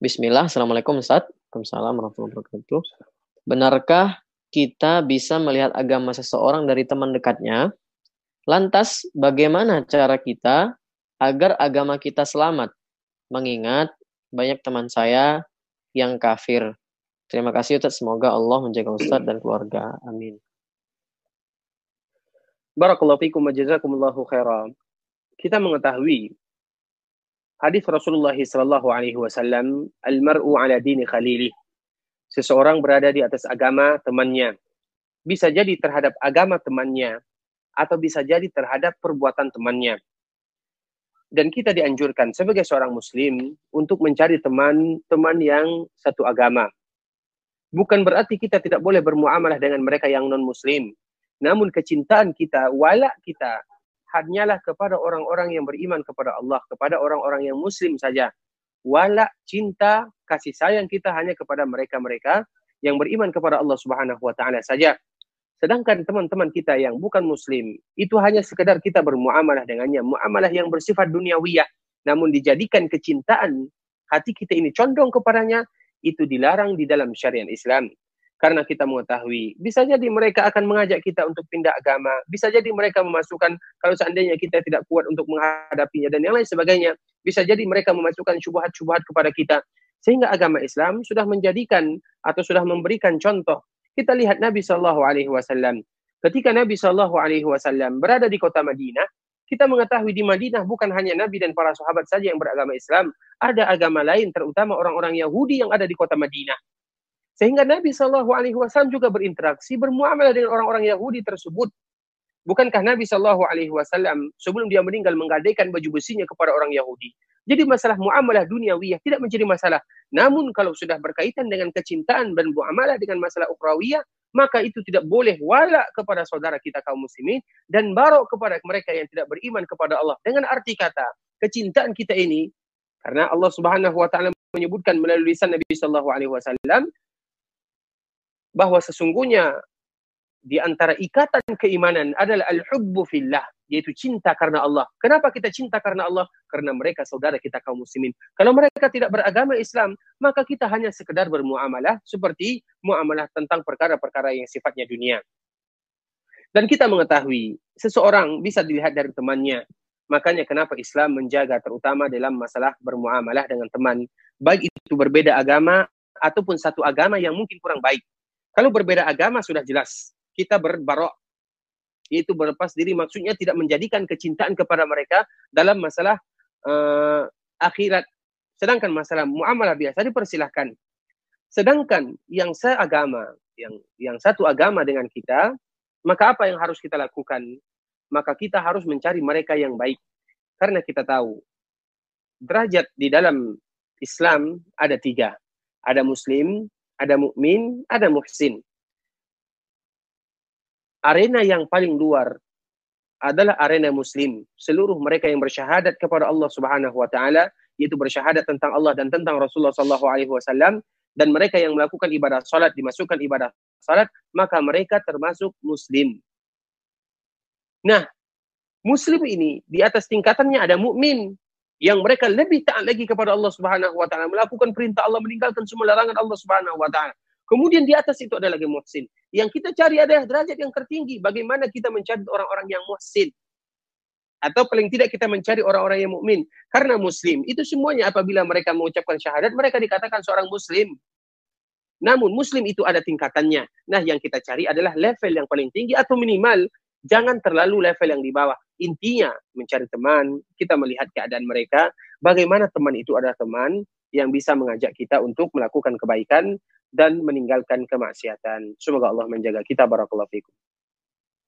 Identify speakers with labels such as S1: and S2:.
S1: Bismillah, Assalamualaikum Ustaz. Waalaikumsalam warahmatullahi wabarakatuh. Benarkah kita bisa melihat agama seseorang dari teman dekatnya? Lantas, bagaimana cara kita agar agama kita selamat? Mengingat banyak teman saya yang kafir. Terima kasih Ustaz, semoga Allah menjaga Ustaz dan keluarga. Amin.
S2: Barakallahu fikum wa jazakumullahu khairan. Kita mengetahui Hadis Rasulullah sallallahu alaihi wasallam, "Al-mar'u ala dini khalili." Seseorang berada di atas agama temannya. Bisa jadi terhadap agama temannya atau bisa jadi terhadap perbuatan temannya. Dan kita dianjurkan sebagai seorang muslim untuk mencari teman-teman yang satu agama. Bukan berarti kita tidak boleh bermuamalah dengan mereka yang non-muslim. Namun kecintaan kita, wala kita hanyalah kepada orang-orang yang beriman kepada Allah, kepada orang-orang yang muslim saja. Wala cinta, kasih sayang kita hanya kepada mereka-mereka yang beriman kepada Allah Subhanahu wa taala saja. Sedangkan teman-teman kita yang bukan muslim, itu hanya sekedar kita bermuamalah dengannya, muamalah yang bersifat duniawiyah, namun dijadikan kecintaan hati kita ini condong kepadanya, itu dilarang di dalam syariat Islam. Karena kita mengetahui, bisa jadi mereka akan mengajak kita untuk pindah agama, bisa jadi mereka memasukkan, kalau seandainya kita tidak kuat untuk menghadapinya dan yang lain sebagainya, bisa jadi mereka memasukkan syubhat-syubhat kepada kita. Sehingga agama Islam sudah menjadikan atau sudah memberikan contoh. Kita lihat Nabi Shallallahu Alaihi Wasallam. Ketika Nabi Shallallahu Alaihi Wasallam berada di kota Madinah, kita mengetahui di Madinah bukan hanya Nabi dan para sahabat saja yang beragama Islam, ada agama lain, terutama orang-orang Yahudi yang ada di kota Madinah. Sehingga Nabi Shallallahu Alaihi Wasallam juga berinteraksi, bermuamalah dengan orang-orang Yahudi tersebut. Bukankah Nabi Shallallahu Alaihi Wasallam sebelum dia meninggal menggadaikan baju besinya kepada orang Yahudi? Jadi masalah muamalah duniawiyah tidak menjadi masalah. Namun kalau sudah berkaitan dengan kecintaan dan muamalah dengan masalah ukrawiyah, maka itu tidak boleh wala kepada saudara kita kaum muslimin dan barok kepada mereka yang tidak beriman kepada Allah. Dengan arti kata, kecintaan kita ini karena Allah Subhanahu wa taala menyebutkan melalui lisan Nabi sallallahu alaihi wasallam bahwa sesungguhnya di antara ikatan keimanan adalah al-hubbu fillah, yaitu cinta karena Allah. Kenapa kita cinta karena Allah? Karena mereka saudara kita kaum muslimin. Kalau mereka tidak beragama Islam, maka kita hanya sekedar bermuamalah seperti muamalah tentang perkara-perkara yang sifatnya dunia. Dan kita mengetahui seseorang bisa dilihat dari temannya. Makanya kenapa Islam menjaga terutama dalam masalah bermuamalah dengan teman. Baik itu berbeda agama ataupun satu agama yang mungkin kurang baik. Kalau berbeda agama sudah jelas. Kita berbarok. Itu berlepas diri maksudnya tidak menjadikan kecintaan kepada mereka dalam masalah uh, akhirat. Sedangkan masalah muamalah biasa dipersilahkan. Sedangkan yang seagama, yang yang satu agama dengan kita, maka apa yang harus kita lakukan? Maka kita harus mencari mereka yang baik. Karena kita tahu derajat di dalam Islam ada tiga. Ada muslim, ada mukmin, ada muhsin. Arena yang paling luar adalah arena muslim. Seluruh mereka yang bersyahadat kepada Allah Subhanahu wa taala, yaitu bersyahadat tentang Allah dan tentang Rasulullah sallallahu alaihi wasallam dan mereka yang melakukan ibadah salat dimasukkan ibadah salat, maka mereka termasuk muslim. Nah, muslim ini di atas tingkatannya ada mukmin, yang mereka lebih taat lagi kepada Allah Subhanahu wa taala, melakukan perintah Allah, meninggalkan semua larangan Allah Subhanahu wa taala. Kemudian di atas itu ada lagi muhsin. Yang kita cari adalah derajat yang tertinggi. Bagaimana kita mencari orang-orang yang muhsin? Atau paling tidak kita mencari orang-orang yang mukmin. Karena muslim, itu semuanya apabila mereka mengucapkan syahadat, mereka dikatakan seorang muslim. Namun muslim itu ada tingkatannya. Nah, yang kita cari adalah level yang paling tinggi atau minimal jangan terlalu level yang di bawah. Intinya mencari teman, kita melihat keadaan mereka, bagaimana teman itu adalah teman yang bisa mengajak kita untuk melakukan kebaikan dan meninggalkan kemaksiatan. Semoga Allah menjaga kita barakallahu fikum.